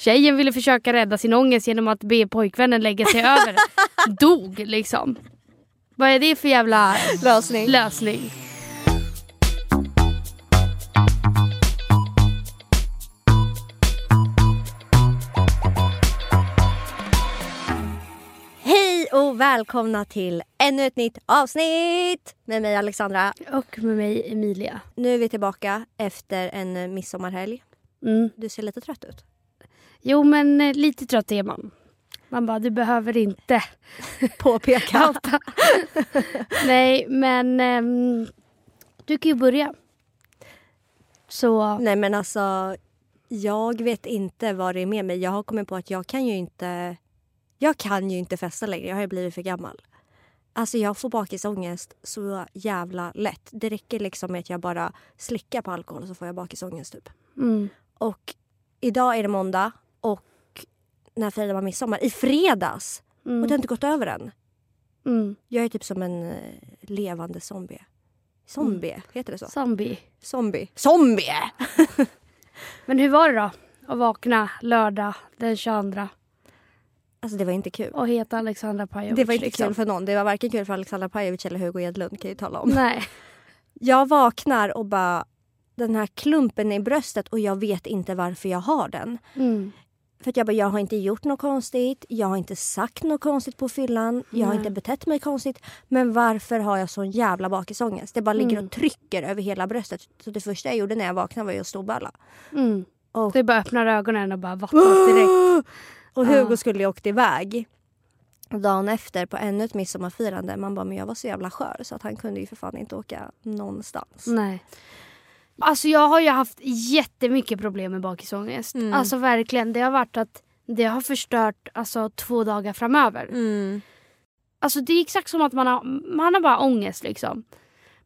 Tjejen ville försöka rädda sin ångest genom att be pojkvännen lägga sig över. Dog liksom. Vad är det för jävla Lösning. lösning? Hej och välkomna till ännu ett nytt avsnitt med mig Alexandra. Och med mig Emilia. Nu är vi tillbaka efter en midsommarhelg. Mm. Du ser lite trött ut. Jo men eh, lite trött är man. Man bara, du behöver inte Påpeka. outa. Nej men ehm, du kan ju börja. Så Nej men alltså, jag vet inte vad det är med mig. Jag har kommit på att jag kan ju inte, jag kan ju inte festa längre. Jag har ju blivit för gammal. Alltså jag får bakisångest så jävla lätt. Det räcker liksom med att jag bara slickar på alkohol så får jag bakisångest typ. mm, Och idag är det måndag när firar man midsommar? I fredags! mm, Och det har inte gått över än. mm. Jag är typ som en eh, levande zombie. Zombie, heter det så? Zombie. Zombie. Zombie! Men hur var det då? Att vakna lördag den 22 Alltså det var inte kul. och heta Alexandra Pajovic. Det var inte liksom. kul för någon. Det var varken kul för Alexandra Pajovic eller Hugo Edlund kan jag ju tala om. Nej. Jag vaknar och bara den här klumpen i bröstet och jag vet inte varför jag har den. Mm. För jag bara, jag har inte gjort något konstigt, jag har inte sagt något konstigt på fyllan, jag har inte betett mig konstigt. Men varför har jag sån jävla bakisångest? Det bara ligger Mm. och trycker över hela bröstet. Så det första jag gjorde när jag vaknade var ju att storböla. Mm. Och, Du bara öppnar ögonen och bara vattnas direkt. och Hugo skulle ju åkt iväg. Dagen efter på ännu ett midsommarfirande, man bara men jag var så jävla skör så att han kunde ju för fan inte åka någonstans. Nej. Alltså jag har ju haft jättemycket problem med bakisångest. Mm. Alltså verkligen. Det har varit att det har förstört alltså, två dagar framöver. Mm. Alltså det är exakt som att man har, man har bara ångest liksom.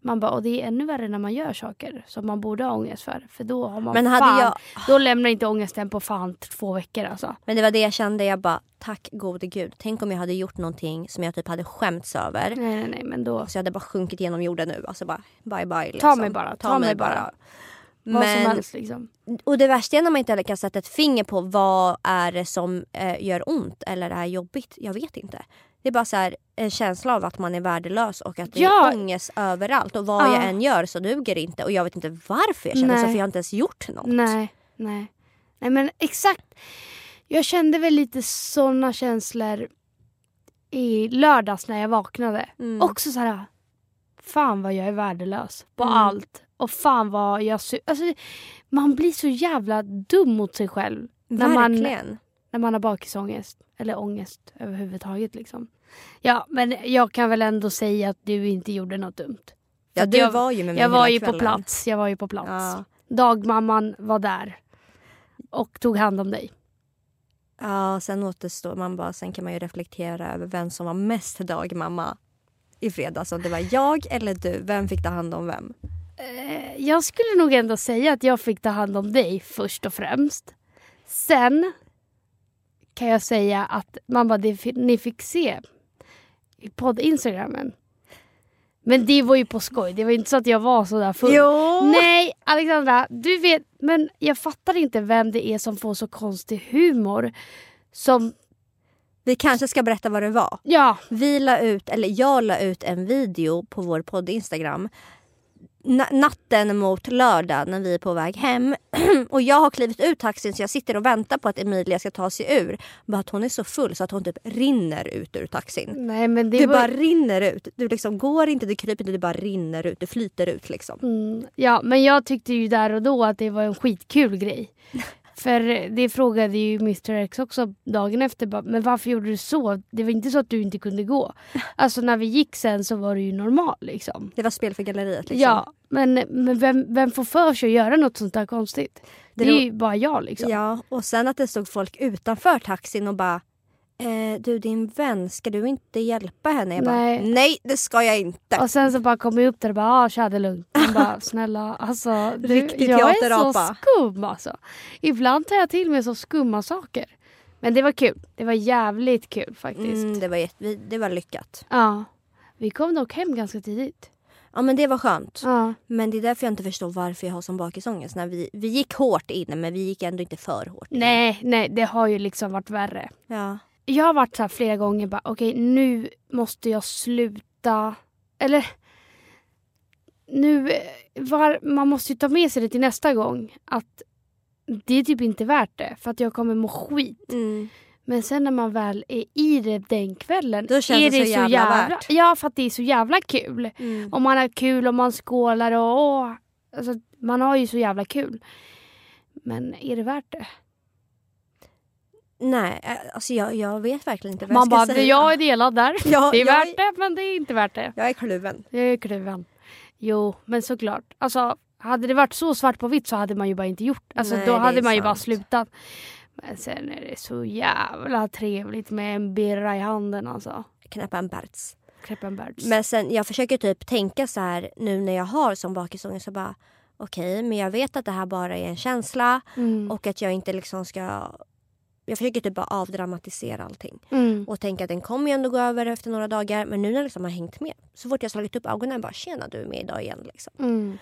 Man bara, och det är ännu värre när man gör saker som man borde ha ångest för. För då har man Men hade fan, jag- då lämnar inte ångesten på fan två veckor alltså. Men det var det jag kände, jag bara tack gode gud. Tänk om jag hade gjort någonting som jag typ hade skämts över. Nej nej nej men då. Så jag hade bara sjunkit genom jorden nu. Alltså bara bye bye. Liksom. mig bara, ta mig bara. Vad som Men, helst liksom. och det värsta är när man inte heller kan sätta ett finger på vad är det som eh, gör ont eller är jobbigt. Jag vet inte. Det är bara så här, en känsla av att man är värdelös och att det Ja. är ångest överallt. Och vad Ja. jag än gör så duger det inte. Och jag vet inte varför jag känner så Nej. för jag har inte ens gjort något. Nej, nej. Nej men exakt. Jag kände väl lite såna känslor i lördags när jag vaknade. Mm. Också så här. Fan vad jag är värdelös på Mm. allt. Och fan vad jag... Alltså, man blir så jävla dum mot sig själv när man, Verkligen. När man har bakisångest. Eller ångest överhuvudtaget liksom. Ja men jag kan väl ändå säga att du inte gjorde något dumt. Ja, du jag- var ju med mig Jag var hela ju på kvällen. plats. Jag var ju på plats. Ja. Dagmamman var där. Och tog hand om dig. Ja, sen återstår man bara, sen kan man ju reflektera över vem som var mest dagmamma i fredags. Om det var jag eller du, vem fick ta hand om vem? Eh, Jag skulle nog ändå säga att jag fick ta hand om dig först och främst. Sen kan jag säga att man bara, det, ni fick se i podd-instagrammen. Men det var ju på skoj. Det var inte så att jag var så där full. Jo! Nej, Alexandra, du vet, men jag fattar inte vem det är som får så konstig humor. Som, Vi kanske ska berätta vad det var. ja, Vi la ut, eller jag la ut en video på vår podd Instagram natten mot lördag när vi är på väg hem. och jag har klivit ur taxin så jag sitter och väntar på att Emilia ska ta sig ur. Bara att hon är så full så att hon typ rinner ut ur taxin. nej men det Du var... bara rinner ut. Du liksom går inte, du kryper inte, du bara rinner ut. Du flyter ut liksom. Mm, ja, men jag tyckte ju där och då att det var en skitkul grej. För det frågade ju Mr X också dagen efter. bara, Men varför gjorde du så? Det var inte så att du inte kunde gå. Alltså när vi gick sen så var det ju normal liksom. Det var spel för galleriet liksom. Ja, men, men vem, vem får för sig att göra något sånt där konstigt? Det, Det är ju bara jag liksom. Ja, och sen att det stod folk utanför taxin och bara eh, du din vän, ska du inte hjälpa henne? Jag bara, Nej. nej det ska jag inte. Och sen så bara kom jag upp där och bara ah, tja det lugnt. Man bara snälla alltså. Du, jag är så skum alltså. Ibland tar jag till mig så skumma saker. Men det var kul. Det var jävligt kul faktiskt. Mm, det, var det var lyckat. Ja. Vi kom dock hem ganska tidigt. Ja men det var skönt. Ja. Men det är därför jag inte förstår varför jag har sån bakisångest. När vi, vi gick hårt in men vi gick ändå inte för hårt in. Nej, nej, det har ju liksom varit värre. Ja. Jag har varit så här flera gånger bara okej nu måste jag sluta. Eller nu, var, man måste ju ta med sig det till nästa gång. Att det är typ inte värt det för att jag kommer må skit. Mm. Men sen när man väl är i det den kvällen. Då känns är det så jävla värt. Ja för att det är så jävla kul. Mm. Och man har kul och man skålar och åh, alltså, man har ju så jävla kul. Men är det värt det? Nej, eh, alltså jag, jag vet verkligen inte vad Man jag bara, ska säga. jag är delad där. Ja, det är värt det men det är inte värt det. Jag är kluven. Jag är kluven. Jo, men såklart. Alltså, hade det varit så svart på vitt så hade man ju bara inte gjort Alltså Nej, då hade är man ju bara sant. slutat. Men sen är det så jävla trevligt med en birra i handen alltså. Knäppa en Berts. Kreppenbergs. Men sen jag försöker typ tänka så här nu när jag har sån bakisångest så bara okej men jag vet att det här bara är en känsla Mm. och att jag inte liksom ska jag försöker typ bara avdramatisera allting Mm. och tänka att den kommer ju ändå gå över efter några dagar men nu när jag liksom har hängt med så fort jag slagit upp ögonen bara tjena du är med idag igen liksom. Mm.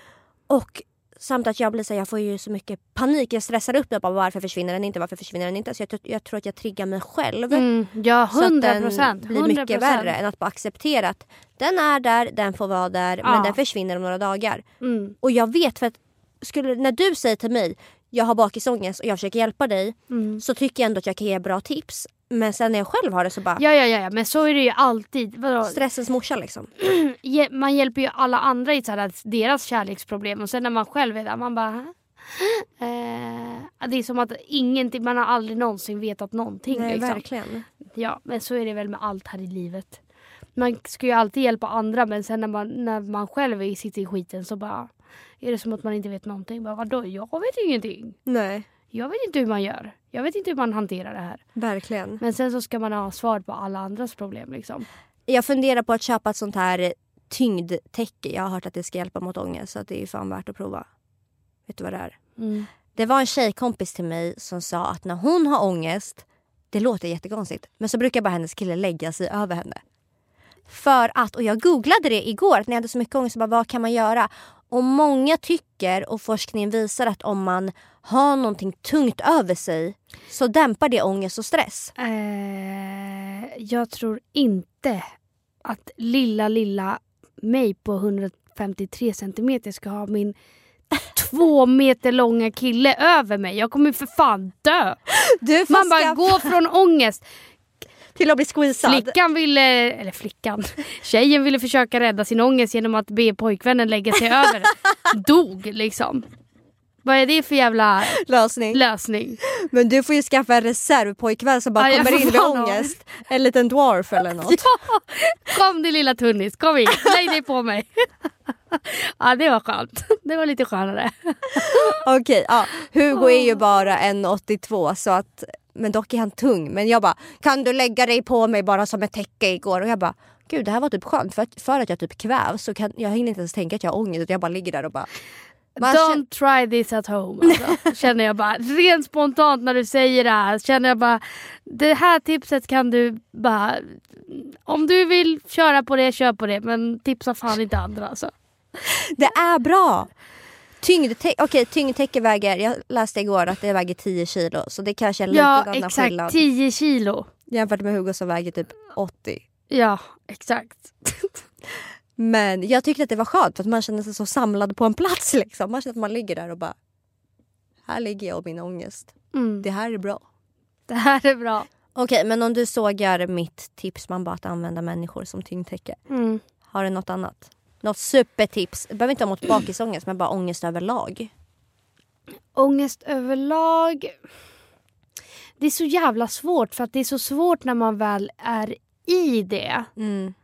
Och samt att jag blir så jag får ju så mycket panik. Jag stressar upp mig bara varför försvinner den inte, varför försvinner den inte. Så jag, tror- jag tror att jag triggar mig själv. Mm. Ja, hundra procent. blir mycket värre än att bara acceptera att den är där, den får vara där Ja. men den försvinner om några dagar. Mm. Och jag vet för att skulle, när du säger till mig jag har bakisångest och jag försöker hjälpa dig Mm. så tycker jag ändå att jag kan ge bra tips. Men sen när jag själv har det så bara Ja, ja, ja, ja, men så är det ju alltid. Vadå? stressens morsa liksom. Man hjälper ju alla andra i så här, deras kärleksproblem och sen när man själv är där man bara eh, Det är som att ingenting, man har aldrig någonsin vetat någonting. Nej, liksom. verkligen. Ja, men så är det väl med allt här i livet. Man ska ju alltid hjälpa andra men sen när man, när man själv sitter i skiten så bara är det som att man inte vet någonting. Bara, Vadå, jag vet ingenting. Nej, Jag vet inte hur man gör. Jag vet inte hur man hanterar det här. verkligen. Men sen så ska man ha svar på alla andras problem liksom. Jag funderar på att köpa ett sånt här tyngdtäcke. Jag har hört att det ska hjälpa mot ångest så att det är fan värt att prova. Vet du vad det är? Mm. Det var en tjejkompis till mig som sa att när hon har ångest, det låter jättekonstigt, men så brukar bara hennes kille lägga sig över henne. För att, och jag googlade det igår, att när jag hade så mycket ångest, så bara, vad kan man göra? Och många tycker, och forskningen visar att om man har någonting tungt över sig så dämpar det ångest och stress. Eh, jag tror inte att lilla, lilla mig på 153 centimeter ska ha min två meter långa kille över mig. Jag kommer för fan dö. Man bara går från ångest. Till att bli squeezad. Flickan ville, eller flickan, tjejen ville försöka rädda sin ångest genom att be pojkvännen lägga sig över. Dog liksom. Vad är det för jävla Lösning. lösning? Men du får ju skaffa en reservpojkvän som bara jag kommer in ha. ångest. En liten dwarf eller något. Ja, kom din lilla tunnis, kom hit, lägg dig på mig. Ja det var skönt. Det var lite skönare. Okej, ja. Hugo är ju bara 1,82 så att men dock är han tung. Men jag bara, kan du lägga dig på mig bara som ett täcke igår? Och jag bara, gud det här var typ skönt för att, för att jag typ kvävs så kan jag hinner inte ens tänka att jag har ångest utan jag bara ligger där och bara Don't try this at home alltså. Känner jag bara. Rent spontant när du säger det här känner jag bara. Det här tipset kan du bara. Om du vill köra på det, kör på det. Men tipsa fan inte andra alltså. Det är bra! Tyngdtäcke, okej tyngdtäcke väger, jag läste igår att det väger 10 kilo så det kanske är lite Ja annan exakt, skillnad 10 kilo. jämfört med Hugo som väger typ 80. Ja exakt. Men jag tyckte att det var skönt för att man känner sig så samlad på en plats liksom. Man känner att man ligger där och bara här ligger jag och min ångest. Mm. Det här är bra. Det här är bra. Okej, men om du sågar mitt tips man bara att använda människor som tyngdtäcke. Mm. Har du något annat? Något supertips? Det behöver inte vara mot bakisångest men bara ångest överlag. Ångest överlag. Det är så jävla svårt för att det är så svårt när man väl är i det. Mm.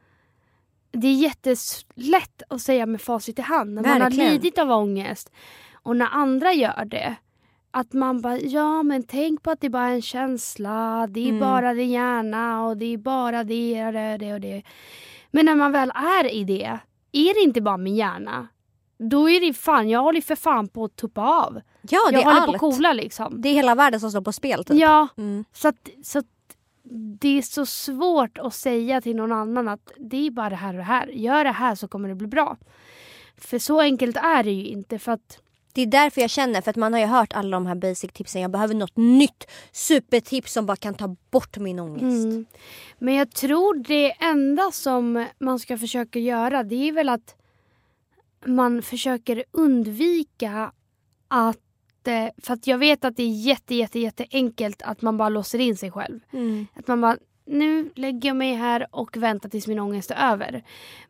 Det är jättelätt att säga med facit i hand när man har Verkligen. lidit av ångest. Och när andra gör det. Att man bara, ja men tänk på att det är bara en känsla. Det är Mm. bara din hjärna och det är bara det och det och det. Men när man väl är i det, är det inte bara min hjärna. Då är det fan, jag håller för fan på att tuppa av. Ja, det jag är håller på allt. att coola liksom. Det är hela världen som står på spel typ. Ja, Mm. så att, så att det är så svårt att säga till någon annan att det är bara det här och det här. Gör det här så kommer det bli bra. För så enkelt är det ju inte. För att Det är därför jag känner, för att man har ju hört alla de här basic tipsen. Jag behöver något nytt supertips som bara kan ta bort min ångest. Mm. Men jag tror det enda som man ska försöka göra det är väl att man försöker undvika att... eh, För att jag vet att det är jätte, jätte, jätte enkelt att man bara låser in sig själv. Mm. Att man bara, nu lägger jag mig här och väntar tills min ångest är över.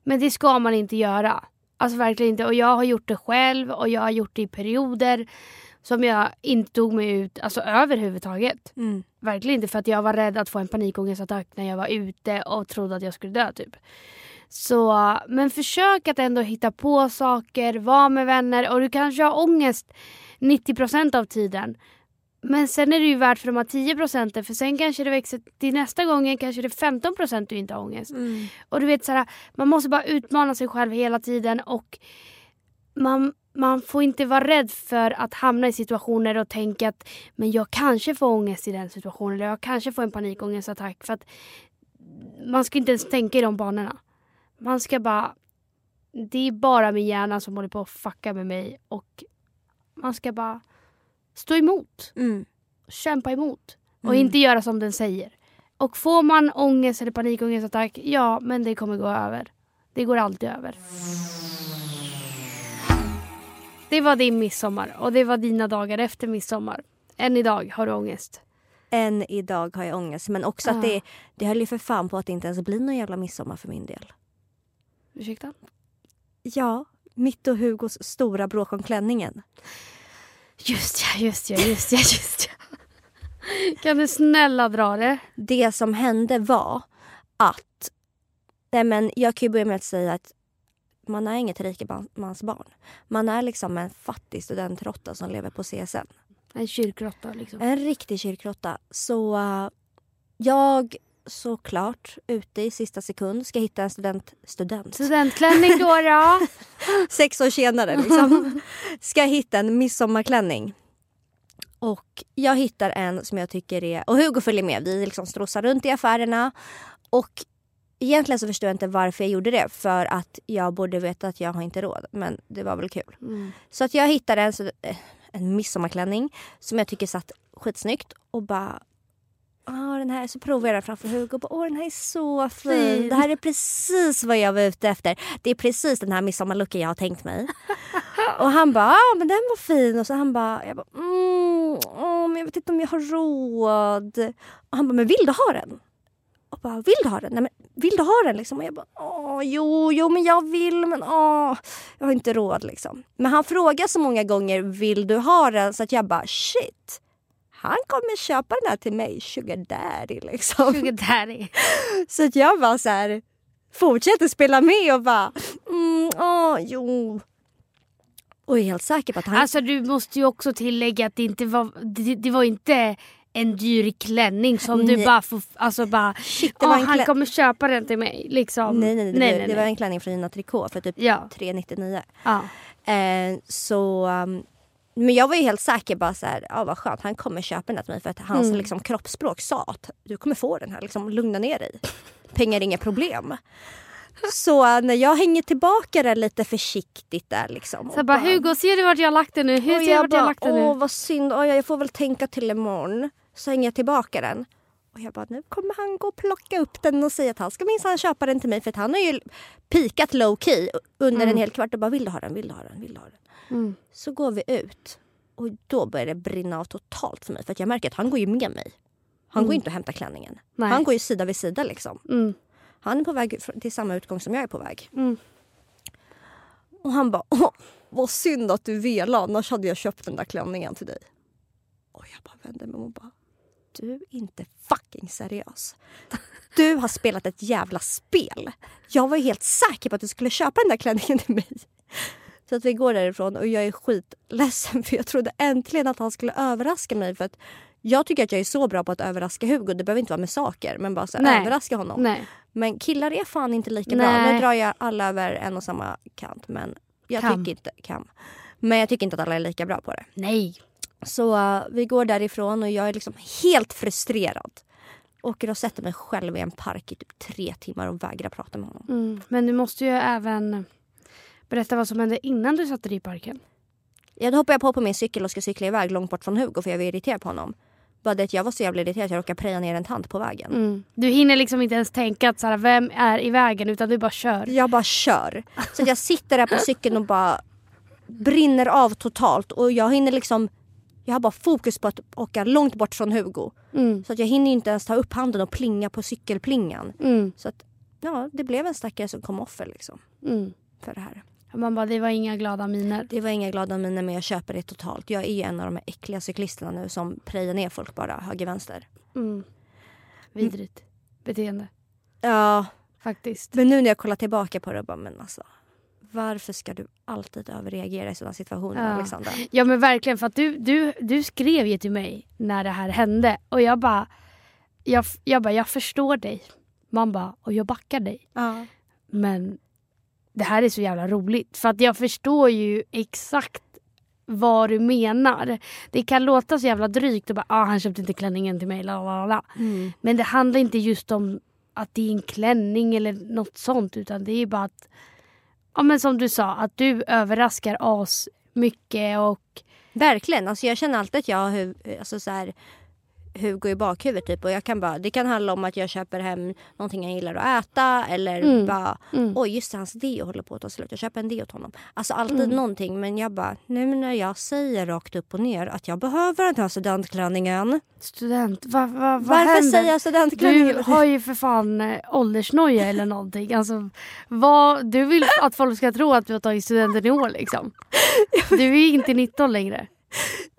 Men det ska man inte göra. Alltså verkligen inte. Och jag har gjort det själv och jag har gjort det i perioder som jag inte tog mig ut alltså överhuvudtaget. Mm. Verkligen inte för att jag var rädd att få en panikångestattack när jag var ute och trodde att jag skulle dö typ. Så, men försök att ändå hitta på saker, vara med vänner och du kanske har ångest 90% av tiden. Men sen är det ju värt för de här 10 procenten för sen kanske det växer till nästa gången kanske det är 15 procent du inte har ångest. Mm. Och du vet så här, man måste bara utmana sig själv hela tiden och man, man får inte vara rädd för att hamna i situationer och tänka att men jag kanske får ångest i den situationen eller jag kanske får en panikångestattack för att man ska inte ens tänka i de banorna. Man ska bara det är bara min hjärna som håller på att fucka med mig och man ska bara stå emot Mm. kämpa emot och Mm. inte göra som den säger. Och får man ångest eller panikångestattack, ja men det kommer gå över. Det går alltid över. Det var din midsommar och det var dina dagar efter midsommar. Än idag har du ångest. Än idag har jag ångest. Men också Ja. att det, det höll ju för fan på att det inte ens blir någon jävla midsommar för min del. Ursäkta? Ja, mitt och Hugos stora bråk om klänningen. Just ja, just ja, just ja, just ja. Kan du snälla dra det? Det som hände var att... Nej men jag kan ju börja med att säga att man är inget rikemansbarn. Man är liksom en fattig studentråtta som lever på CSN. En kyrkråtta liksom. En riktig kyrkråtta. Så uh, jag såklart ute i sista sekund ska hitta en student... Student? Studentklänning då då? Sex år senare liksom. Ska hitta en midsommarklänning. Och jag hittar en som jag tycker är... Och Hugo följer med. Vi liksom strossar runt i affärerna. Och egentligen så förstår jag inte varför jag gjorde det. För att jag borde veta att jag har inte råd. Men det var väl kul. Mm. Så att jag hittade en, eh, en midsommarklänning som jag tycker satt skitsnyggt. Och bara... Ah, den här, så provade jag den framför Hugo och bara, Åh, den här är så fin. Fin. Det här är precis vad jag var ute efter. Det är precis den här midsommarlooken jag har tänkt mig. och han bara, ah, men den var fin. Och så han bara, jag bara mm, åh, men jag vet inte om jag har råd. Och han bara, men vill du ha den? Och bara, vill du ha den? Nej, men vill du ha den? Liksom? Och jag bara, åh, jo, jo, men jag vill, men åh, jag har inte råd. Liksom. Men han frågar så många gånger, vill du ha den? Så att jag bara, shit. Han kommer köpa den här till mig, sugar daddy. Liksom. Sugar daddy. Så att jag bara så här, fortsätter spela med och bara, mm, åh, jo. Och är helt säker på att han... Alltså du måste ju också tillägga att det inte var, det, det var inte en dyr klänning som du Nej. bara får, alltså bara, Shit, det "Åh, var en han kommer köpa den till mig. Liksom. nej, nej, nej, det, nej, var, nej, det var en klänning från Gina Tricot för typ Ja, 399. ja. Eh, så, um, men jag var ju helt säker bara så här, ja vad skönt, han kommer köpa den här till mig för att hans Mm. liksom, kroppsspråk sa att du kommer få den här, liksom, lugna ner dig. Pengar är inga problem. Så när jag hänger tillbaka den lite försiktigt där liksom. Så och bara, Hugo ser du vart jag har lagt den nu? Hur ser du vart jag har lagt den åh nu? vad synd, åh, jag får väl tänka till imorgon. Så hänger jag tillbaka den. Och jag bara, nu kommer han gå och plocka upp den och säga att han ska minsann köpa den till mig. För att han har ju pikat low key under Mm. en hel kvart och bara, vill du ha den, vill du ha den, vill du ha den? Mm. Så går vi ut och då börjar det brinna av totalt för mig. För att jag märker att han går ju med mig. Han går Mm. inte och hämtar klänningen. Nej. Han går ju sida vid sida liksom. Mm. Han är på väg till samma utgång som jag är på väg. Mm. Och han bara, åh, vad synd att du velade, annars hade jag köpt den där klänningen till dig. Och jag bara vände mig om och bara, du är inte fucking seriös. Du har spelat ett jävla spel. Jag var helt säker på att du skulle köpa den där klänningen till mig. Så att vi går därifrån och jag är skitledsen för jag trodde äntligen att han skulle överraska mig. För att jag tycker att jag är så bra på att överraska Hugo. Det behöver inte vara med saker men bara så här, överraska honom. Nej. Men killar är fan inte lika bra. Nej. Nu drar jag alla över en och samma kant. Men jag Kam. tycker inte kam. Men jag tycker inte att alla är lika bra på det. Nej. Så uh, vi går därifrån och jag är liksom helt frustrerad. Åker och sätter mig själv i en park i typ tre timmar och vägrar prata med honom. Mm. Men du måste ju även Berätta vad som hände innan du satte dig i parken. Ja, då hoppade jag på på min cykel och skulle cykla iväg långt bort från Hugo för jag var irriterad på honom. Bara det att jag var så jävla irriterad att jag råkade preja ner en tant på vägen. Mm. Du hinner liksom inte ens tänka att så här, vem är i vägen utan du bara kör. Jag bara kör. Så jag sitter där på cykeln och bara brinner av totalt och jag hinner liksom jag har bara fokus på att åka långt bort från Hugo. Mm. Så att jag hinner inte ens ta upp handen och plinga på cykelplingan. Mm. Så att ja, det blev en stackare som kom offer liksom Mm. för det här. Man bara, det var inga glada miner. Det var inga glada miner men jag köper det totalt. Jag är ju en av de här äckliga cyklisterna nu som prejar ner folk bara höger vänster. Mm. Vidrigt beteende Ja, faktiskt. men nu när jag kollar tillbaka på det bara men alltså. Varför ska du alltid överreagera i sådana situationer Ja. Alexandra? Ja men verkligen för att du, du, du skrev ju till mig när det här hände och jag bara, jag, jag bara, jag förstår dig. Man bara, och jag backar dig. Ja. Men det här är så jävla roligt för att jag förstår ju exakt vad du menar. Det kan låta så jävla drygt och bara ah, han köpte inte klänningen till mig. Mm. Men det handlar inte just om att det är en klänning eller något sånt utan det är bara att Ja men som du sa, att du överraskar oss mycket och Verkligen. Alltså jag känner alltid att jag har alltså så här, Hugo i bakhuvudet. Typ. Och jag kan bara, det kan handla om att jag köper hem någonting jag gillar att äta. Eller Mm. bara, mm. oj just det, hans deo håller på att ta slut. Jag köper en deo åt honom. Alltså alltid Mm. någonting. Men jag bara, nej men när jag säger rakt upp och ner att jag behöver den här studentklänningen. student, va, va, vad Varför händer? säger jag studentklänning? Du har ju för fan eh, åldersnoja eller någonting. Alltså, vad, du vill att folk ska tro att du har tagit studenten i år liksom. Du är inte 19 längre.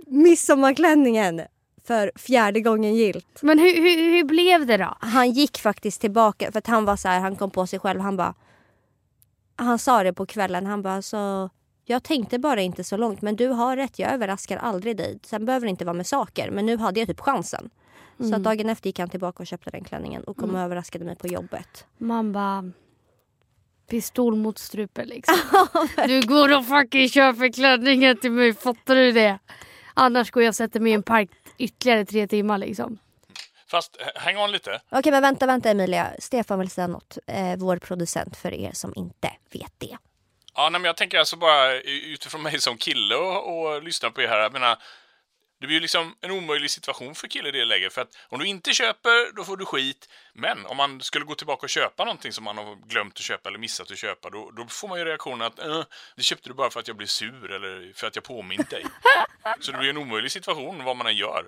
Midsommarklänningen för fjärde gången gilt. Men hur, hur, hur blev det då? Han gick faktiskt tillbaka för att han var så här, han kom på sig själv. Han bara, han sa det på kvällen. Han bara så jag tänkte bara inte så långt men du har rätt, jag överraskar aldrig dig. Sen behöver det inte vara med saker men nu hade jag typ chansen. Så Mm. att dagen efter gick han tillbaka och köpte den klänningen och kom och överraskade mig på jobbet. Man bara... Pistol mot strupen liksom. Du går och fucking köper klänningen till mig, fattar du det? Annars går jag och sätter mig i en park ytterligare tre timmar liksom. Fast häng on lite. Okej men vänta, vänta Emilia. Stefan vill säga något. Eh, vår producent för er som inte vet det. Ja, nej, men jag tänker alltså bara utifrån mig som kille och, och lyssna på er här. Jag menar, det blir ju liksom en omöjlig situation för kille i det läget. För att om du inte köper, då får du skit. Men om man skulle gå tillbaka och köpa någonting som man har glömt att köpa eller missat att köpa, då, då får man ju reaktionen att äh, det köpte du bara för att jag blev sur eller för att jag påmint dig. Så det blir en omöjlig situation vad man än gör.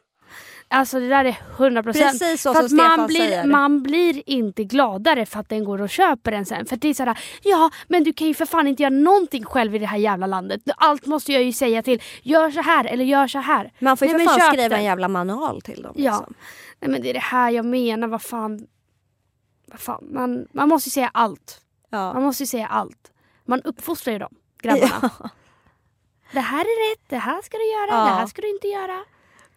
Alltså det där är 100 procent. Precis så För som att man Stefan blir, säger. man blir inte gladare för att den går och köper den sen. För det är såhär, ja men du kan ju för fan inte göra någonting själv i det här jävla landet. Allt måste jag ju säga till, gör så här eller gör så här. Man får ju Nej, för fan skriva den. en jävla manual till dem. Ja. Liksom. Nej men det är det här jag menar, vad fan. Vad fan man, man måste ju säga allt. Ja. Man måste ju säga allt. Man uppfostrar ju dem, grabbarna. Det här är rätt, det här ska du göra, Ja. det här ska du inte göra.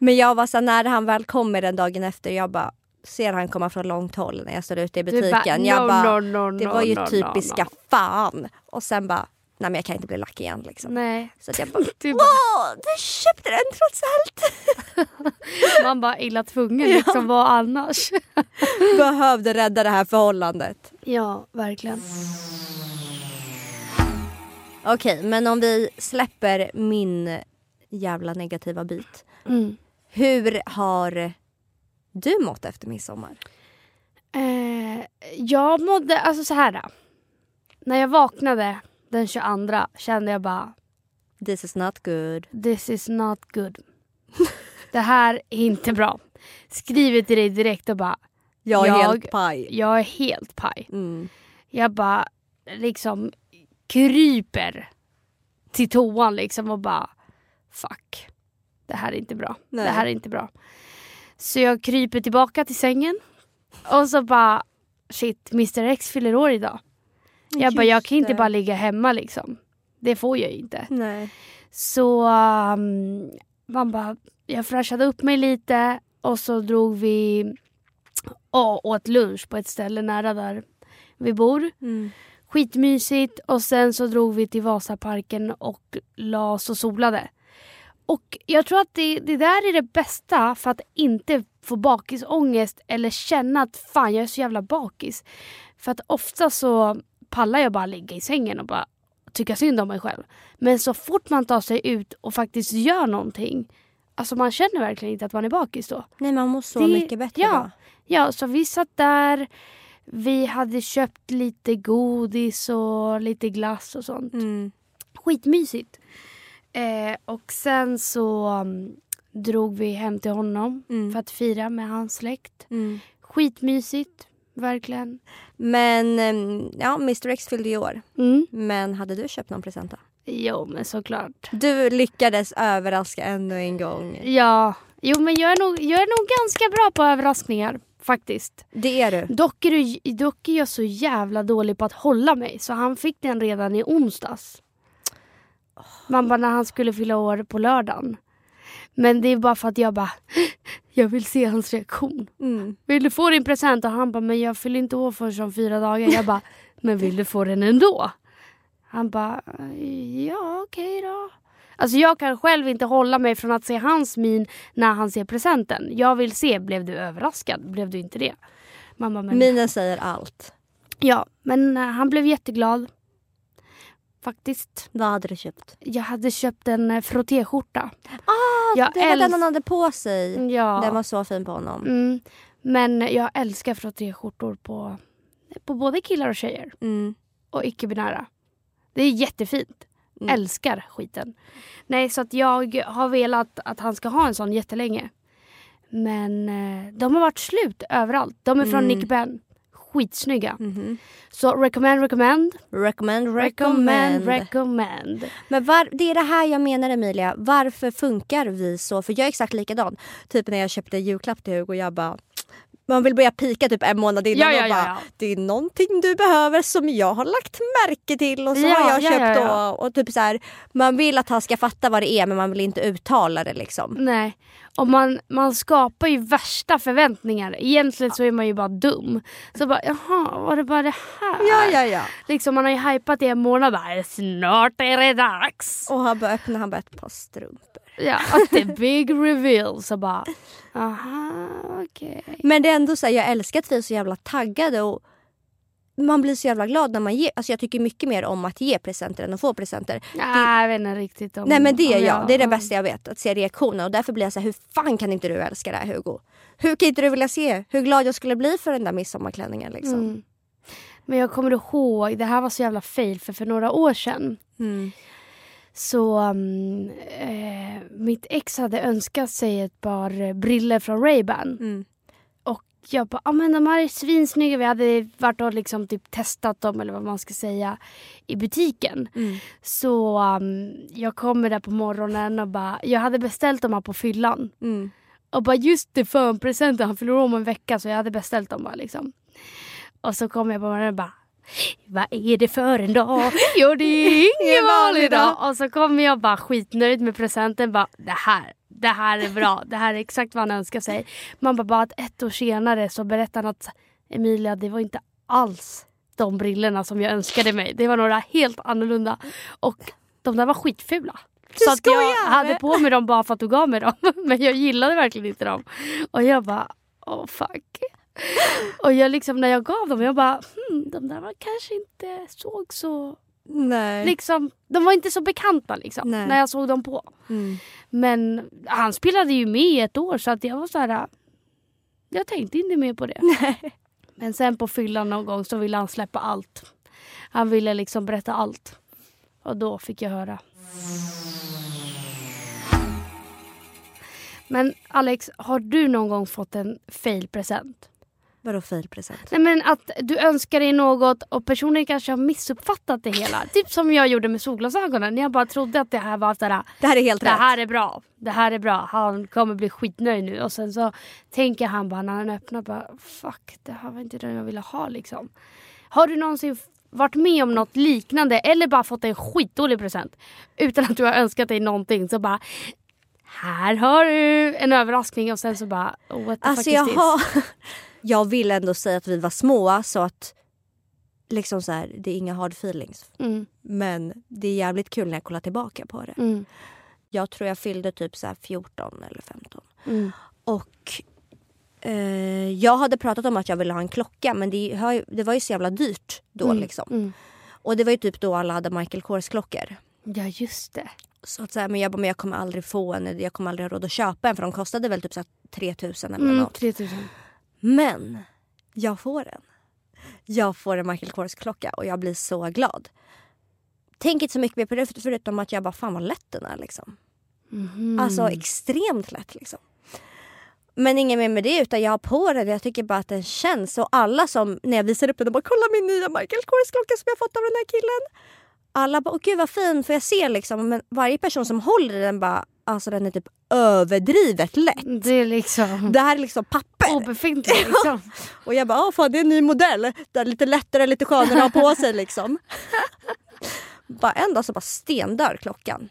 Men jag var så när han väl kommer den dagen efter, jag bara ser han komma från långt håll när jag står ute i butiken. jag no, bara, no, no, det var ju typiska fan. Och sen bara, nej men jag kan inte bli lack igen liksom. Nej. Så jag bara, Du bara, du köpte den trots allt. man bara illa tvungen liksom, vad annars? Behövde rädda det här förhållandet. Ja, verkligen. Okej, men om vi släpper min jävla negativa bit. Mm. Hur har du mått efter midsommar? Eh, jag mådde, alltså så här. Då. När jag vaknade den 22 kände jag bara This is not good. this is not good. Det här är inte bra. Skriver till dig direkt och bara Jag är Jag- helt paj. jag är helt paj. Mm. Jag bara liksom kryper till toan liksom och bara fuck. Det här är inte bra. Nej. Det här är inte bra. Så jag kryper tillbaka till sängen och så bara shit, Mr X fyller år idag. Jag bara, jag kan inte bara ligga hemma liksom. Det får jag ju inte. Nej. Så um, man bara, jag fräschade upp mig lite och så drog vi och åt lunch på ett ställe nära där vi bor. Mm. Skitmysigt och sen så drog vi till Vasaparken och la oss och solade. Och jag tror att det, det där är det bästa för att inte få bakisångest eller känna att fan jag är så jävla bakis. För att ofta så pallar jag bara ligga i sängen och bara tycka synd om mig själv. Men så fort man tar sig ut och faktiskt gör någonting. Alltså man känner verkligen inte att man är bakis då. Nej man mår så Det- mycket bättre ja. då. Ja, så vi satt där. Vi hade köpt lite godis och lite glass och sånt. Mm. Skitmysigt. Eh, och sen så mm, drog vi hem till honom Mm. för att fira med hans släkt. Mm. Skitmysigt, verkligen. Men ehm, ja, Mr X fyllde ju år. Mm. Men hade du köpt någon present då? Jo, men såklart. Du lyckades överraska ännu en gång. Ja, jo men jag är, nog, jag är nog ganska bra på överraskningar faktiskt. Det är du. Dock är, det, dock är jag så jävla dålig på att hålla mig så han fick den redan i onsdags. Man bara när han skulle fylla år på lördagen. Men det är bara för att jag bara, jag vill se hans reaktion. Mm. Vill du få din present? Och han bara, men jag fyller inte år förrän om fyra dagar. Jag bara, men vill du få den ändå? Han bara, ja okej då. Alltså jag kan själv inte hålla mig från att se hans min när han ser presenten. Jag vill se, blev du överraskad? Blev du inte det? Mamma, men... Minen säger allt. Ja, men eh, han blev jätteglad. Faktiskt. Vad hade du köpt? Jag hade köpt en eh, frottéskjorta. Ah, Jag det var den han hade på sig. Ja. Den var så fin på honom. Mm. Men jag älskar frottéskjortor på, på både killar och tjejer. Mm. och icke-binära. Det är jättefint. Mm. Älskar skiten. Nej, så att jag har velat att han ska ha en sån jättelänge. Men eh, de har varit slut överallt. De är från Mm. Nick Ben. Skitsnygga. Mhm. Så recommend, recommend. Recommend, Recommend, recommend. recommend. Men var, det är det här jag menar Emilia. Varför funkar vi så? För jag är exakt likadan. Typ när jag köpte julklapp till Hugo. Jag bara... Man vill börja pika typ en månad innan Ja, ja, och bara ja. det är någonting du behöver som jag har lagt märke till och så Ja, har jag ja, köpt ja, då. Och typ så här, man vill att han ska fatta vad det är men man vill inte uttala det liksom. Nej. Och man, man skapar ju värsta förväntningar. Egentligen så är man ju bara dum. Så bara, jaha, var det bara det här? Ja, ja, ja. Liksom man har ju hypat i en månad. Bara, Snart är det dags. Och han bara öppnar han bara ett par strumpor. Ja, att det är big reveal. Så bara, aha, okej. Men det är ändå så här, jag älskar att vi är så jävla taggade och man blir så jävla glad när man ger. Alltså jag tycker mycket mer om att ge presenter än att få presenter. Nej, jag vet inte riktigt om... Nej men det är jag. Det är det ja. bästa jag vet. Att se reaktionen. Och därför blir jag så här, hur fan kan inte du älska det här Hugo? Hur kan inte du vilja se hur glad jag skulle bli för den där midsommarklänningen liksom? Mm. Men jag kommer ihåg, det här var så jävla fail för för några år sedan Mm. Så um, eh, mitt ex hade önskat sig ett par briller från Ray-Ban. Mm. Och jag bara, ah, men de här är svinsnygga. Vi hade varit och liksom typ testat dem eller vad man ska säga i butiken. Mm. Så um, jag kommer där på morgonen och bara, jag hade beställt dem här på fyllan. Mm. Och bara just det för en present, han fyller om en vecka så jag hade beställt dem bara liksom. Och så kom jag på morgonen och bara vad är det för en dag? Jo det är ingen vanlig dag. Och så kommer jag bara skitnöjd med presenten. Bara, det här, det här är bra. Det här är exakt vad han önskar sig. Man bara, bara att ett år senare så berättar han att Emilia det var inte alls de brillorna som jag önskade mig. Det var några helt annorlunda. Och de där var skitfula. Så att jag hade på mig dem bara för att du gav mig dem. Men jag gillade verkligen inte dem. Och jag bara, oh fuck. Och jag liksom när jag gav dem, jag bara, hmm, de där var kanske inte såg så... Nej. Liksom, de var inte så bekanta liksom, Nej. när jag såg dem på. Mm. Men han spelade ju med i ett år så att jag var så här. Jag tänkte inte mer på det. Men sen på fyllan någon gång så ville han släppa allt. Han ville liksom berätta allt. Och då fick jag höra. Men Alex, har du någon gång fått en fail-present? Vadå failpresent? Nej men att du önskar dig något och personen kanske har missuppfattat det hela. Typ som jag gjorde med solglasögonen. Jag bara trodde att det här var såhär, Det här är helt det rätt. här är bra. Det här är bra. Han kommer bli skitnöjd nu. Och sen så tänker han bara när han öppnar bara fuck det här var inte det jag ville ha liksom. Har du någonsin varit med om något liknande eller bara fått en skitdålig present utan att du har önskat dig någonting så bara här har du en överraskning och sen så bara oh, what the Alltså fuck is this? har, jag vill ändå säga att vi var små så att liksom så här, det är inga hard feelings. Mm, Men det är jävligt kul när jag kollar tillbaka på det. mm, Jag tror jag fyllde typ så här 14 eller 15. mm. Och eh, jag hade pratat om att jag ville ha en klocka men det, det var ju så jävla dyrt då Mm, liksom. mm. Och det var ju typ då alla hade Michael Kors-klockor. Ja, just det. Så att säga, men jag bara, men jag kommer aldrig få en, jag kommer aldrig ha råd att köpa en för de kostade väl typ så här 3000 eller Mm, något. 3000. Men jag får en. Jag får en Michael Kors-klocka och jag blir så glad. Tänk inte så mycket mer på det förutom att jag bara, fan vad lätt den är liksom. Mhm. Alltså extremt lätt liksom. Men inget mer med det utan jag har på den. Jag tycker bara att den känns. Och alla som, när jag visar upp den, de bara kolla min nya Michael Kors-klocka som jag fått av den här killen. Alla bara, åh gud vad fin. För jag ser liksom, men varje person som håller den bara, alltså den är typ överdrivet lätt. Det är liksom Det här är liksom papper. obefintligt liksom. Och jag bara, ah, fan det är en ny modell. Det är lite lättare, lite skönare att ha på sig liksom. bara en dag så bara stendör klockan.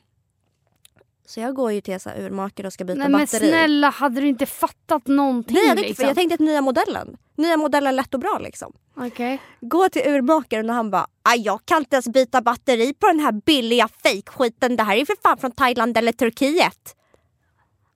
Så jag går ju till så här urmakare och ska byta Nej men batteri. snälla, hade du inte fattat någonting? Nej, jag, tänkte, liksom? jag tänkte att nya modellen. Nya modellen lätt och bra liksom. Okej. Går till urmakaren och han bara "Aj, jag kan inte ens byta batteri på den här billiga fejkskiten. Det här är för fan från Thailand eller Turkiet.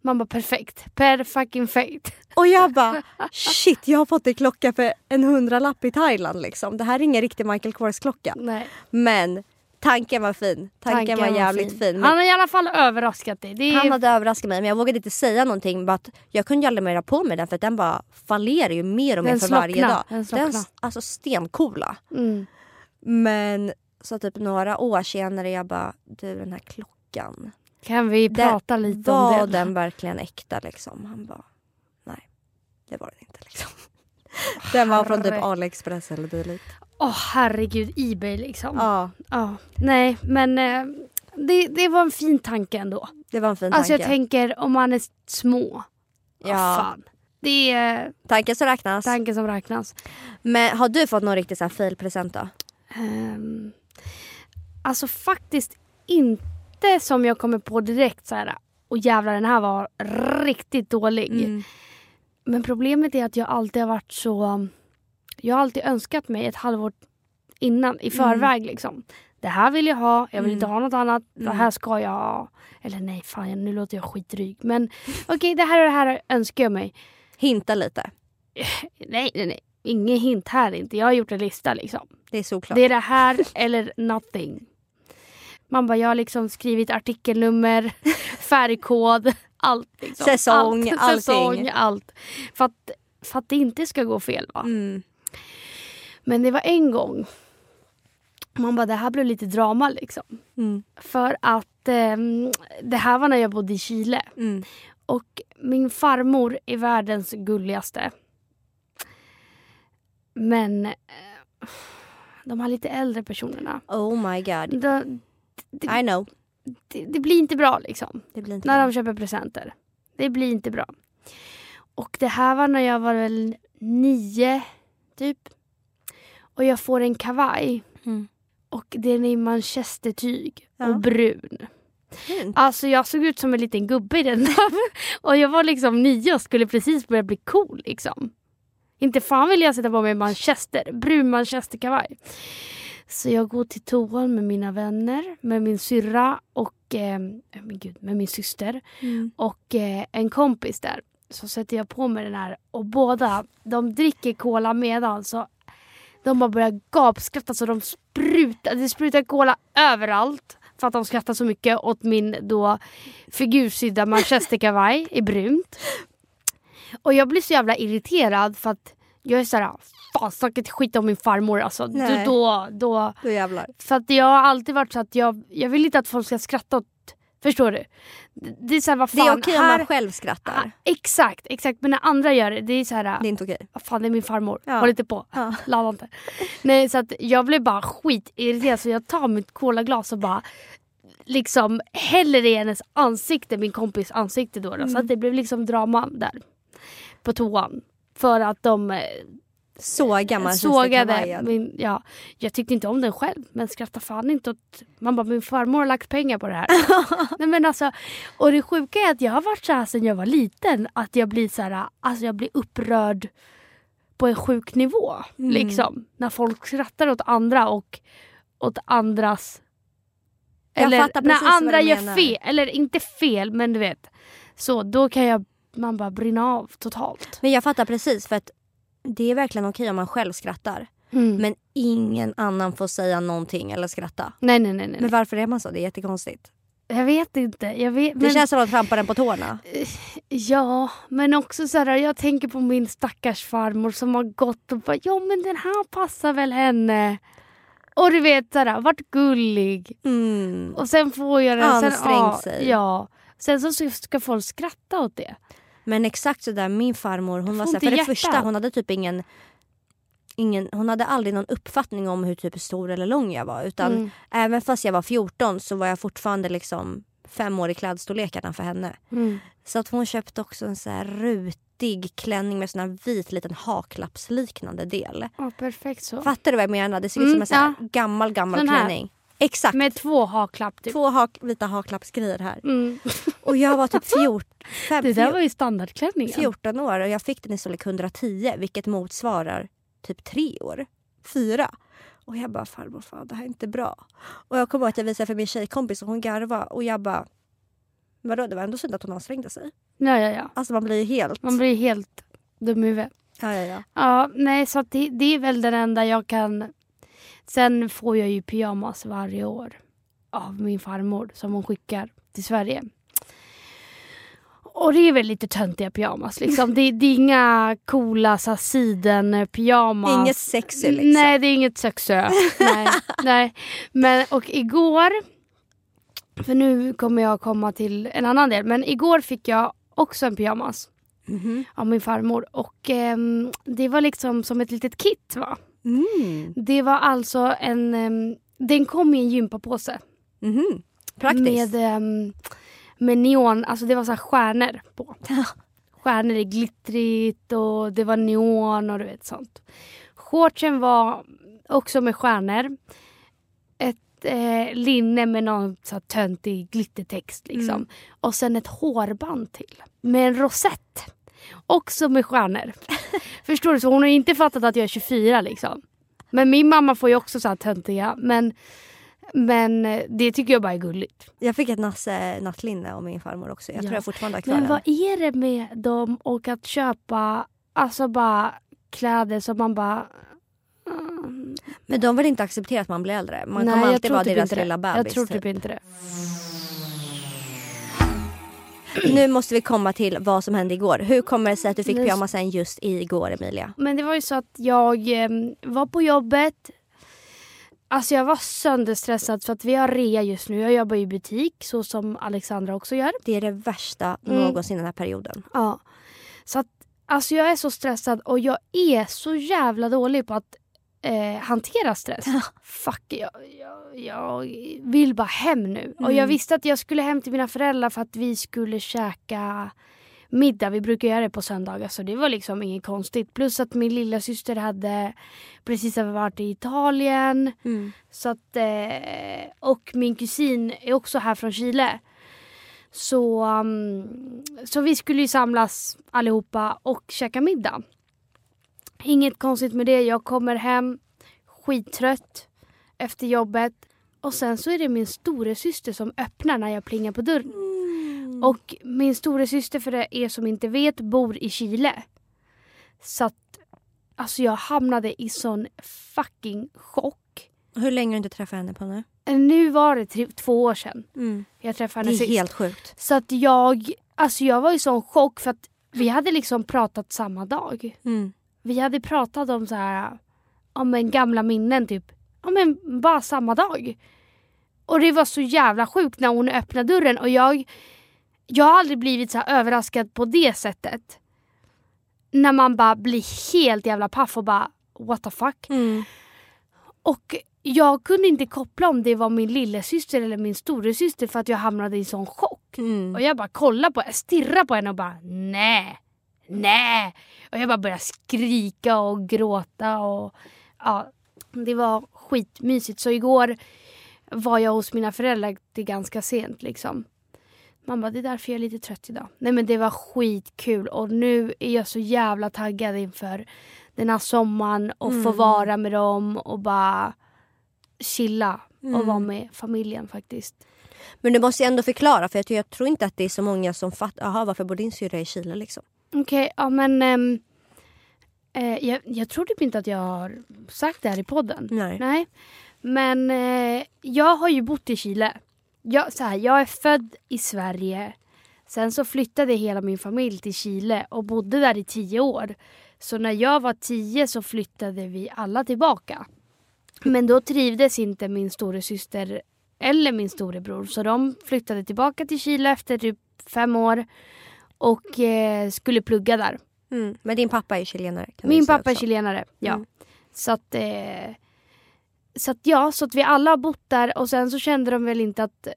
Man bara perfekt. Per fucking fake. Och jag bara shit jag har fått en klocka för en hundralapp i Thailand liksom. Det här är ingen riktig Michael Kors klocka. Nej. Men tanken var fin. Tanken, var jävligt fin. Men Han har i alla fall överraskat dig. Det är... han hade överraskat mig men jag vågade inte säga någonting. Bara att jag kunde aldrig mer på mig den för att den bara fallerar ju mer och mer Den för varje dag. den slocknar. Den, alltså stencoola. mm. Men så typ några år senare jag bara, du den här klockan. Kan vi prata lite om Var det? den verkligen äkta liksom? Han bara, nej det var den inte liksom. Den var från typ. AliExpress eller dylikt. Åh herregud, Ebay liksom. Ja, Ja. Nej men eh, det, det var en fin tanke ändå. det var en fin Alltså tanke. jag tänker om man är små. Ja. ja, fan. Det är tanken som räknas. tanken som räknas. Men har du fått någon riktig så här fail-present då? Um, alltså faktiskt inte som jag kommer på direkt så här. Och jävlar den här var riktigt dålig. Mm. Men problemet är att jag alltid har varit så... Jag har alltid önskat mig ett halvår innan, i förväg liksom. Det här vill jag ha, jag vill inte ha något annat. Det Mm. här ska jag ha. Eller nej, fan nu låter jag skitdryg. Men okej, det här och det här önskar jag mig. Hinta lite. Nej, nej, nej. Ingen hint här inte. Jag har gjort en lista liksom. Det är såklart. Det är det här eller nothing. Man bara, jag har liksom skrivit artikelnummer, färgkod, allt. Liksom. Säsong, allt. allting. Säsong, allt. För att, för att det inte ska gå fel. Va? Mm. Men det var en gång. Man bara, det här blev lite drama liksom. Mm. För att ehm, det här var när jag bodde i Chile. Mm. Och min farmor är världens gulligaste. Men eh, de här lite äldre personerna. Oh my god. De, I know. det, det blir inte bra liksom. Det blir inte När bra. de köper presenter. Det blir inte bra. Och det här var när jag var väl nio, typ. Och jag får en kavaj. Mm. Och den är i manchestertyg Ja. och brun. Fint. Alltså jag såg ut som en liten gubbe i den. och jag var liksom nio och skulle precis börja bli cool liksom. Inte fan vill jag sätta på mig manchester, brun manchesterkavaj. Så jag går till toan med mina vänner, med min syrra och eh, men gud, med min syster Mm. och eh, en kompis där. Så sätter jag på mig den här och båda de dricker cola medan så de bara börjar gapskratta så de sprutar, det sprutar cola överallt. För att de skrattar så mycket åt min då figursydda manchesterkavaj i brunt. Och jag blir så jävla irriterad för att jag är såhär, fan snacka inte skit om min farmor alltså. Nej. då, då, Då jävlar. för att jag har alltid varit så att jag, jag vill inte att folk ska skratta åt, förstår du? Det, är såhär, vad Det är fan, okej om här, man själv Ah, skrattar. exakt, exakt. Men när andra gör det, det är så här. Det är inte okej. Vad fan det är min farmor, Ja. håll inte på. Ja. Ladda inte. Nej så att jag blev bara skitirriterad så jag tar mitt colaglas och bara liksom häller i hennes ansikte, min kompis ansikte då. då. Så Mm. att det blev liksom drama där. På toan. För att de Sågar man sågade min, ja, Jag tyckte inte om den själv men skrattade fan inte åt... Man bara, min farmor har lagt pengar på det här. Nej, men alltså, och det sjuka är att jag har varit så här sedan jag var liten. Att jag blir så här, alltså jag blir upprörd på en sjuk nivå. Mm. Liksom. När folk skrattar åt andra och åt andras... Jag Eller när andra gör fel, eller inte fel men du vet. Så då kan jag, man bara brinna av totalt. Men jag fattar precis för att det är verkligen okej om man själv skrattar. Mm. Men ingen annan får säga någonting eller skratta. Nej, nej, nej. nej. Men varför är man så? Det är jättekonstigt. jag vet inte. Jag vet, Det men, känns som att trampa den på tårna. Ja, men också så här, jag tänker på min stackars farmor som har gått och bara ja men den här passar väl henne. Och du vet så här, varit gullig. Mm. Och sen får jag den. Sen, ja, sig. Ja. Sen så ska folk skratta åt det. Men exakt så där min farmor, hon var får så här, inte för det hjärtat. första hon hade typ ingen, ingen hon hade aldrig någon uppfattning om hur typ stor eller lång jag var. Utan Mm. även fast jag var 14 så var jag fortfarande liksom fem år i klädstorlekarna för henne. Mm. Så att hon köpte också en så här rutig klänning med sån här vit liten haklappsliknande del. Ja, perfekt så. Fattar du vad jag menar? Det ser ut Mm, som en sån här ja. gammal gammal klänning. Exakt. Med två haklapp typ. Två hak, vita haklappsgrejer här. Mm. Och jag var typ 14, fem, Det där var ju standardklänningen. 14 år och jag fick den i storlek 110 vilket motsvarar typ tre år. Fyra. Och jag bara farmor fan det här är inte bra. Och jag kommer ihåg att jag visade för min tjejkompis och hon garvade och jag bara Vadå det var ändå synd att hon ansträngde sig. Ja, ja, ja. Alltså man blir ju helt... Man blir helt dum i huvudet. Ja, ja, ja. Ja, nej så det, det är väl den enda jag kan... Sen får jag ju pyjamas varje år av min farmor som hon skickar till Sverige. Och det är väl lite töntiga pyjamas liksom. Det, det är inga coola så här, siden-pyjamas. Inget sexy liksom. Nej, det är inget sexö. nej, nej. Men och igår, för nu kommer jag komma till en annan del, men igår fick jag också en pyjamas Mhm. av min farmor och ehm, det var liksom som ett litet kit va. Mm. Det var alltså en, ehm, den kom i en gympapåse. Mhm. Praktiskt. Med, ehm, med neon, alltså det var så här stjärnor på. Stjärnor i glittrigt och det var neon och du vet sånt. Shortsen var också med stjärnor. Ett eh, linne med någon så här töntig glittertext liksom. Mm. Och sen ett hårband till. Med en rosett. Också med stjärnor. Förstår du? Så hon har inte fattat att jag är 24 liksom. Men min mamma får ju också så här töntiga. Men, men eh, det tycker jag bara är gulligt. Jag fick ett nasse nattlinne av min farmor också. Jag Ja. tror jag fortfarande har kvar Men vad är det med dem och att köpa alltså bara kläder som man bara... Mm, Men de vill inte acceptera att man blir äldre. Man nej, kommer alltid vara typ deras lilla bebis. Jag tror typ. typ inte det. Nu måste vi komma till vad som hände igår. Hur kommer det sig att du fick pyjamasen just igår Emilia? Men det var ju så att jag eh, var på jobbet. Alltså jag var sönderstressad för att vi har rea just nu. Jag jobbar i butik så som Alexandra också gör. Det är det värsta Mm. någonsin den här perioden. Ja. Så att alltså jag är så stressad och jag är så jävla dålig på att eh, hantera stress. Fuck, jag, jag, jag vill bara hem nu. Och jag Mm. visste att jag skulle hem till mina föräldrar för att vi skulle käka middag. Vi brukar göra det på söndagar så det var liksom inget konstigt. Plus att min lilla syster hade precis varit i Italien. Så att, eh, och min kusin är också här från Chile. Så, um, så vi skulle ju samlas allihopa och käka middag. Inget konstigt med det. Jag kommer hem skittrött efter jobbet. Och sen så är det min storasyster som öppnar när jag plingar på dörren. Och min storasyster, för det er som inte vet, bor i Chile. Så att alltså jag hamnade i sån fucking chock. Hur länge har du inte träffat henne på nu? Nu var det tre, två år sedan jag träffade Det henne är sist. helt sjukt. Så att jag, alltså jag var i sån chock för att vi hade liksom pratat samma dag. Mm. Vi hade pratat om så här, om en gamla minnen typ. Ja men bara samma dag. Och det var så jävla sjukt när hon öppnade dörren och jag, jag har aldrig blivit så överraskad på det sättet. När man bara blir helt jävla paff och bara what the fuck. Mm. Och jag kunde inte koppla om det var min lillasyster eller min storasyster för att jag hamnade i sån chock. Mm. Och jag bara kollade på stirrade på henne och bara nej, nej. Och jag bara började skrika och gråta och ja, det var skitmysigt. Så igår var jag hos mina föräldrar till ganska sent liksom. Man bara, det är därför jag är lite trött idag. Nej men det var skitkul och nu är jag så jävla taggad inför den här sommaren och få Mm. vara med dem och bara chilla och Mm. vara med familjen faktiskt. Men du måste ändå förklara för jag jag tror inte att det är så många som fattar. Jaha varför bor din syrra i Chile liksom? Okej, ja men... eh, Eh, jag, jag tror typ inte att jag har sagt det här i podden. Nej. Nej. Men eh, jag har ju bott i Chile. Jag, så här, jag är född i Sverige. Sen så flyttade hela min familj till Chile och bodde där i tio år. Så när jag var tio så flyttade vi alla tillbaka. Men då trivdes inte min storasyster eller min storebror så de flyttade tillbaka till Chile efter typ fem år och eh, skulle plugga där. Mm. Men din pappa är chilenare? Min pappa är också. chilenare, ja. Mm. Så att, eh, så att ja, så att vi alla har bott där och sen så kände de väl inte att eh,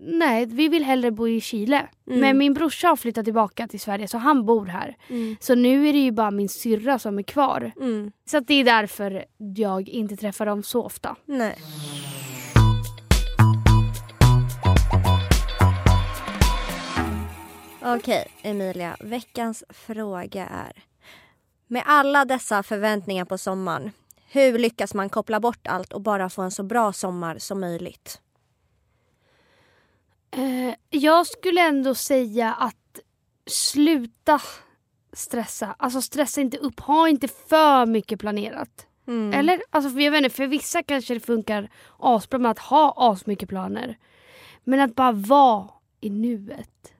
nej, vi vill hellre bo i Chile. Mm. Men min brorsa har flyttat tillbaka till Sverige så han bor här. Mm. Så nu är det ju bara min syrra som är kvar. Mm. Så det är därför jag inte träffar dem så ofta. Nej. Okej, Emilia. Veckans fråga är. Med alla dessa förväntningar på sommaren, hur lyckas man koppla bort allt och bara få en så bra sommar som möjligt? Eh, jag skulle ändå säga att sluta stressa. Alltså stressa inte upp. Ha inte för mycket planerat. Mm. Eller? Alltså för jag vet inte, för vissa kanske det funkar asbra med att ha asmycket planer. Men att bara vara i nuet.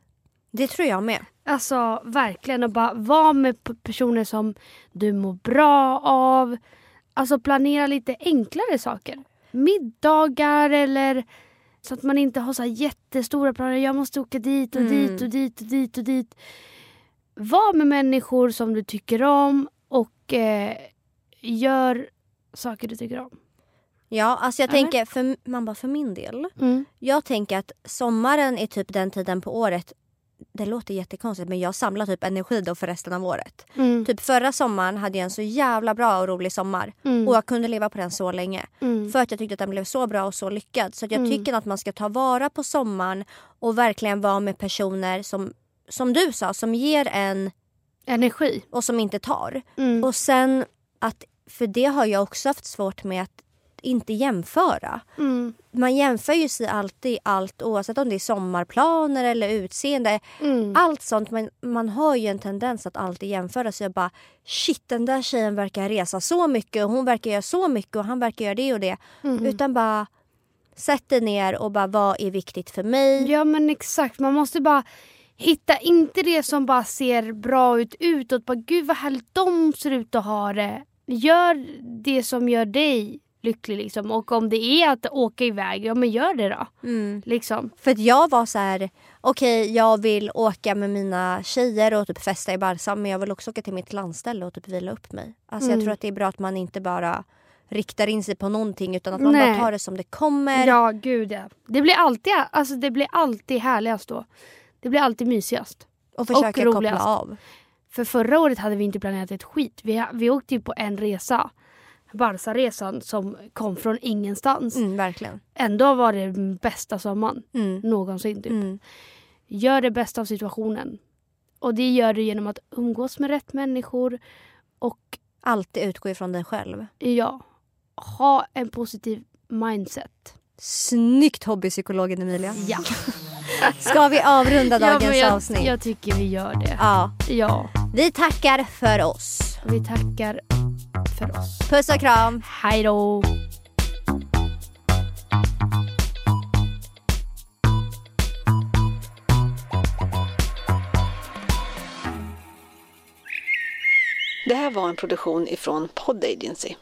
Det tror jag med. Alltså verkligen att bara vara med personer som du mår bra av. Alltså planera lite enklare saker. Middagar eller så att man inte har så jättestora planer. Jag måste åka dit och Mm. dit och dit och dit och dit. Var med människor som du tycker om och eh, gör saker du tycker om. Ja, alltså jag Eller? tänker, för, man bara för min del. Mm. Jag tänker att sommaren är typ den tiden på året. Det låter jättekonstigt men jag samlar typ energi då för resten av året. Mm. Typ förra sommaren hade jag en så jävla bra och rolig sommar. Mm. Och jag kunde leva på den så länge. Mm. För att jag tyckte att den blev så bra och så lyckad. Så jag Mm. tycker att man ska ta vara på sommaren och verkligen vara med personer som, som du sa, som ger en Energi. och som inte tar. Mm. Och sen att, för det har jag också haft svårt med att inte jämföra. Mm. Man jämför ju sig alltid allt oavsett om det är sommarplaner eller utseende. Mm. Allt sånt. Men man har ju en tendens att alltid jämföra sig bara shit den där tjejen verkar resa så mycket och hon verkar göra så mycket och han verkar göra det och det. Mm. Utan bara sätt dig ner och bara vad är viktigt för mig? Ja men exakt, man måste bara hitta inte det som bara ser bra ut utåt. Bara, Gud vad härligt de ser ut att ha det. Gör det som gör dig lycklig liksom. Och om det är att åka iväg, ja men gör det då. Mm. Liksom. För att jag var så här, okej jag vill åka med mina tjejer och typ festa i Barca men jag vill också åka till mitt landställe och typ vila upp mig. Alltså Mm. jag tror att det är bra att man inte bara riktar in sig på någonting utan att man Nej. bara tar det som det kommer. Ja gud ja. Det blir alltid, alltså, det blir alltid härligast då. Det blir alltid mysigast. och försöka koppla roligast. av. För förra året hade vi inte planerat ett skit. Vi, vi åkte ju på en resa. Barca-resan som kom från ingenstans. Mm, verkligen. Ändå var det bästa sommaren Mm. någonsin. Typ. Mm. Gör det bästa av situationen. Och det gör du genom att umgås med rätt människor och Alltid utgå ifrån dig själv. ja, ha en positiv mindset. Snyggt hobbypsykologen Emilia. Ja, Ska vi avrunda ja dagens men jag, avsnitt? jag tycker vi gör det. Ja. Ja, Vi tackar för oss. vi tackar för oss. Puss och kram. Hej då! Det här var en produktion ifrån Pod Agency.